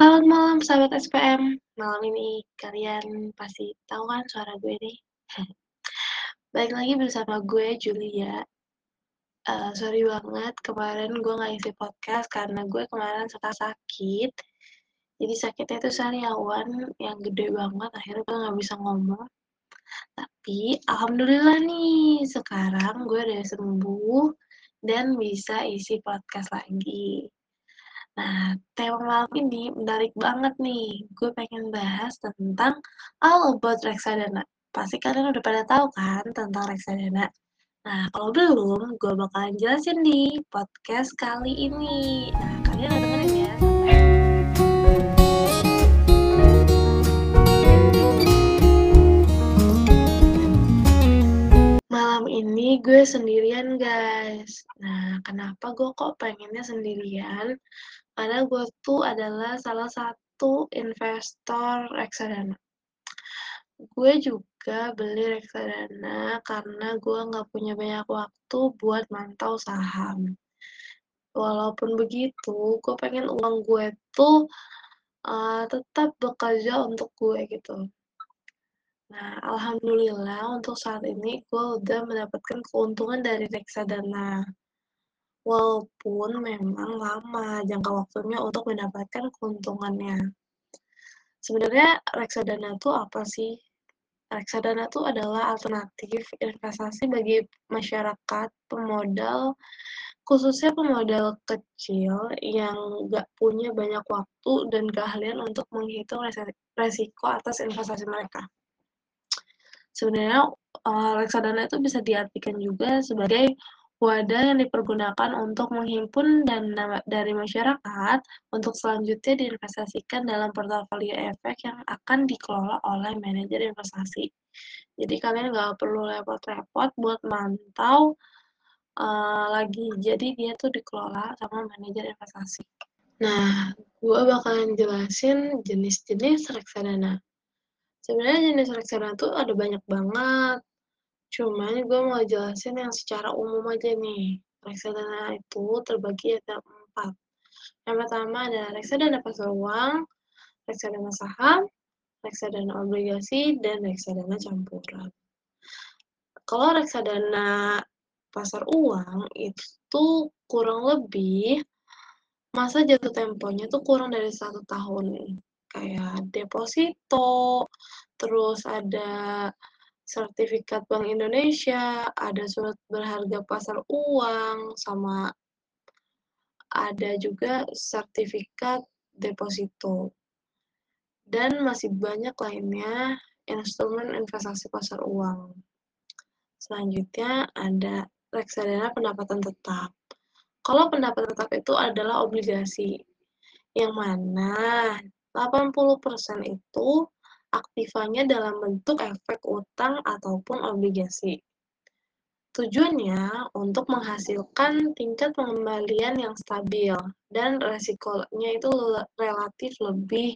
Selamat malam sahabat SPM. Malam ini kalian pasti tahu kan suara gue nih. Balik lagi bersama gue Julia. Uh, sorry banget kemarin gue nggak isi podcast karena gue kemarin suka sakit. Jadi sakitnya itu sariawan yang gede banget. Akhirnya gue nggak bisa ngomong. Tapi alhamdulillah nih sekarang gue udah sembuh dan bisa isi podcast lagi. Nah, tema malam ini menarik banget nih. Gue pengen bahas tentang all about reksadana. Pasti kalian udah pada tahu kan tentang reksadana. Nah, kalau belum, gue bakalan jelasin di podcast kali ini. Nah, kalian udah gue sendirian guys. Nah, kenapa gue kok pengennya sendirian? karena gue tuh adalah salah satu investor reksadana. Gue juga beli reksadana karena gue nggak punya banyak waktu buat mantau saham. Walaupun begitu, gue pengen uang gue tuh uh, tetap bekerja untuk gue gitu. Nah, alhamdulillah untuk saat ini gue udah mendapatkan keuntungan dari reksadana. Walaupun memang lama jangka waktunya untuk mendapatkan keuntungannya. Sebenarnya reksadana itu apa sih? Reksadana itu adalah alternatif investasi bagi masyarakat pemodal, khususnya pemodal kecil yang nggak punya banyak waktu dan keahlian untuk menghitung resiko atas investasi mereka. Sebenarnya uh, reksadana itu bisa diartikan juga sebagai wadah yang dipergunakan untuk menghimpun dana dari masyarakat untuk selanjutnya diinvestasikan dalam portofolio efek yang akan dikelola oleh manajer investasi. Jadi kalian nggak perlu repot-repot buat mantau uh, lagi. Jadi dia tuh dikelola sama manajer investasi. Nah, gue bakalan jelasin jenis-jenis reksadana. Sebenarnya jenis reksadana tuh ada banyak banget. Cuman gue mau jelasin yang secara umum aja nih. Reksadana itu terbagi ada empat. Yang pertama ada reksadana pasar uang, reksadana saham, reksadana obligasi, dan reksadana campuran. Kalau reksadana pasar uang itu kurang lebih masa jatuh temponya tuh kurang dari satu tahun. Kayak deposito, terus ada sertifikat Bank Indonesia, ada surat berharga pasar uang, sama ada juga sertifikat deposito. Dan masih banyak lainnya instrumen investasi pasar uang. Selanjutnya ada reksadana pendapatan tetap. Kalau pendapatan tetap itu adalah obligasi, yang mana 80% itu aktifannya dalam bentuk efek utang ataupun obligasi. Tujuannya untuk menghasilkan tingkat pengembalian yang stabil dan resikonya itu relatif lebih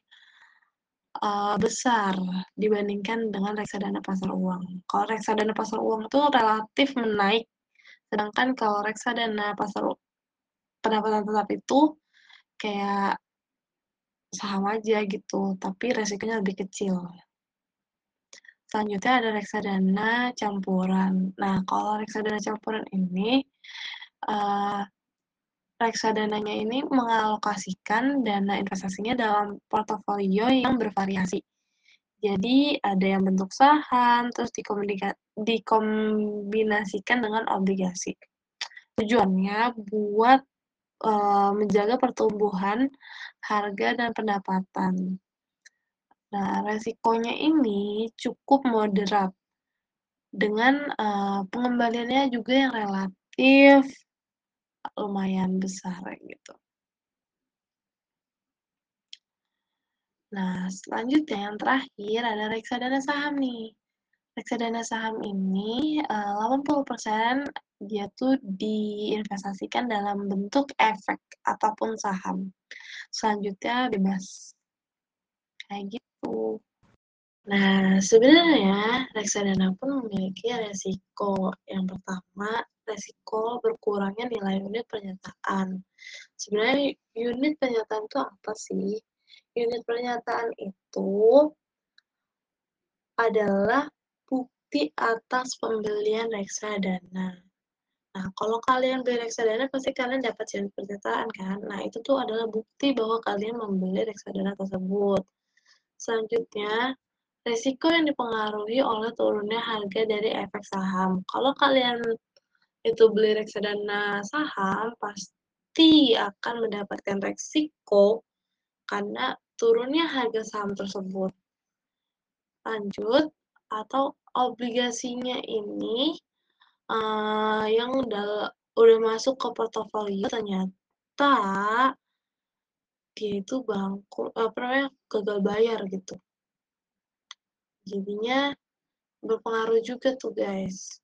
uh, besar dibandingkan dengan reksadana pasar uang. Kalau reksadana pasar uang itu relatif menaik, sedangkan kalau reksadana pasar pendapatan tetap itu kayak saham aja gitu, tapi resikonya lebih kecil. Selanjutnya ada reksadana campuran. Nah, kalau reksadana campuran ini, uh, reksadananya ini mengalokasikan dana investasinya dalam portofolio yang bervariasi. Jadi ada yang bentuk saham, terus dikombinasikan dengan obligasi. Tujuannya buat uh, menjaga pertumbuhan harga dan pendapatan. Nah, resikonya ini cukup moderat dengan uh, pengembaliannya juga yang relatif lumayan besar gitu. Nah, selanjutnya yang terakhir ada reksadana saham nih. Reksadana saham ini uh, 80% dia tuh diinvestasikan dalam bentuk efek ataupun saham. Selanjutnya bebas. Kayak gitu. Nah, sebenarnya reksadana pun memiliki resiko. Yang pertama, resiko berkurangnya nilai unit pernyataan. Sebenarnya unit pernyataan itu apa sih? Unit pernyataan itu adalah bukti atas pembelian reksadana. Nah, kalau kalian beli reksadana pasti kalian dapat unit pernyataan kan? Nah, itu tuh adalah bukti bahwa kalian membeli reksadana tersebut. Selanjutnya, resiko yang dipengaruhi oleh turunnya harga dari efek saham. Kalau kalian itu beli reksadana saham, pasti akan mendapatkan resiko karena turunnya harga saham tersebut. Lanjut, atau obligasinya ini uh, yang udah, udah masuk ke portofolio ternyata dia itu bangkrut, apa namanya, gagal bayar gitu. Jadinya berpengaruh juga tuh guys.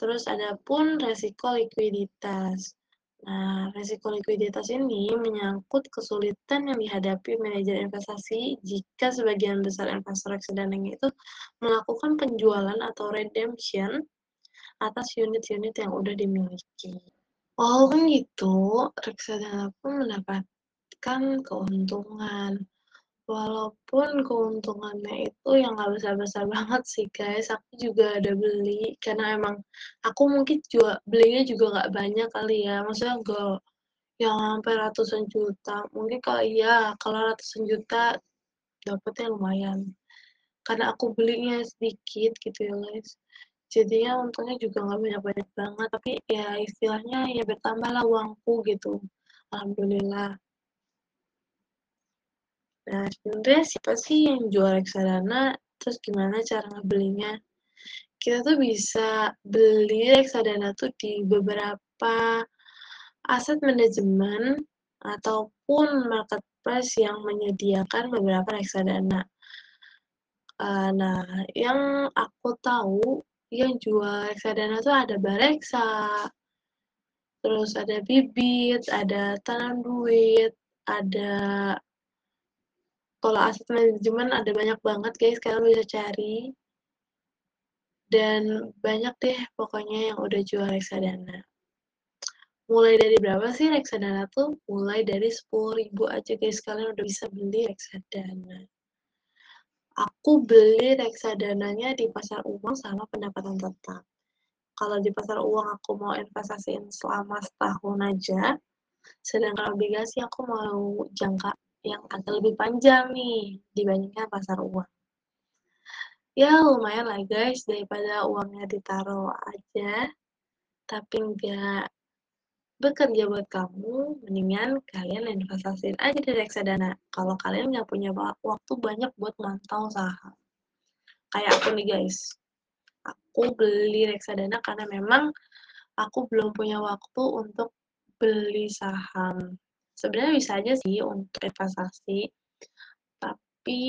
Terus ada pun resiko likuiditas. Nah, resiko likuiditas ini menyangkut kesulitan yang dihadapi manajer investasi jika sebagian besar investor reksadana itu melakukan penjualan atau redemption atas unit-unit yang udah dimiliki. Walaupun gitu, reksadana pun mendapatkan keuntungan. Walaupun keuntungannya itu yang nggak besar-besar banget sih guys, aku juga ada beli karena emang aku mungkin juga belinya juga nggak banyak kali ya, maksudnya nggak yang sampai ratusan juta. Mungkin kalau iya, kalau ratusan juta dapetnya lumayan. Karena aku belinya sedikit gitu ya guys. Jadinya untungnya juga nggak banyak-banyak banget, tapi ya istilahnya ya bertambahlah uangku gitu. Alhamdulillah. Nah, sebenarnya siapa sih yang jual reksadana, terus gimana cara ngebelinya? Kita tuh bisa beli reksadana tuh di beberapa aset manajemen ataupun marketplace yang menyediakan beberapa reksadana. Uh, nah, yang aku tahu yang jual reksadana tuh ada Bareksa, terus ada Bibit, ada Tanam Duit, ada kalau aset manajemen ada banyak banget guys, kalian bisa cari. Dan banyak deh pokoknya yang udah jual reksadana. Mulai dari berapa sih reksadana tuh? Mulai dari 10.000 aja guys, kalian udah bisa beli reksadana aku beli reksadananya di pasar uang sama pendapatan tetap. Kalau di pasar uang aku mau investasiin selama setahun aja, sedangkan obligasi aku mau jangka yang agak lebih panjang nih dibandingkan pasar uang. Ya lumayan lah guys, daripada uangnya ditaruh aja, tapi nggak bekerja buat kamu, mendingan kalian investasiin aja di reksadana. Kalau kalian nggak punya waktu banyak buat mantau saham. Kayak aku nih guys, aku beli reksadana karena memang aku belum punya waktu untuk beli saham. Sebenarnya bisa aja sih untuk investasi, tapi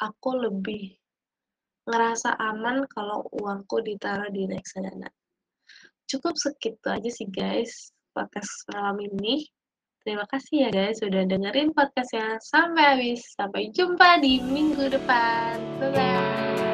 aku lebih ngerasa aman kalau uangku ditaruh di reksadana. Cukup segitu aja sih guys podcast malam ini. Terima kasih ya guys sudah dengerin podcastnya sampai habis. Sampai jumpa di minggu depan. Bye-bye.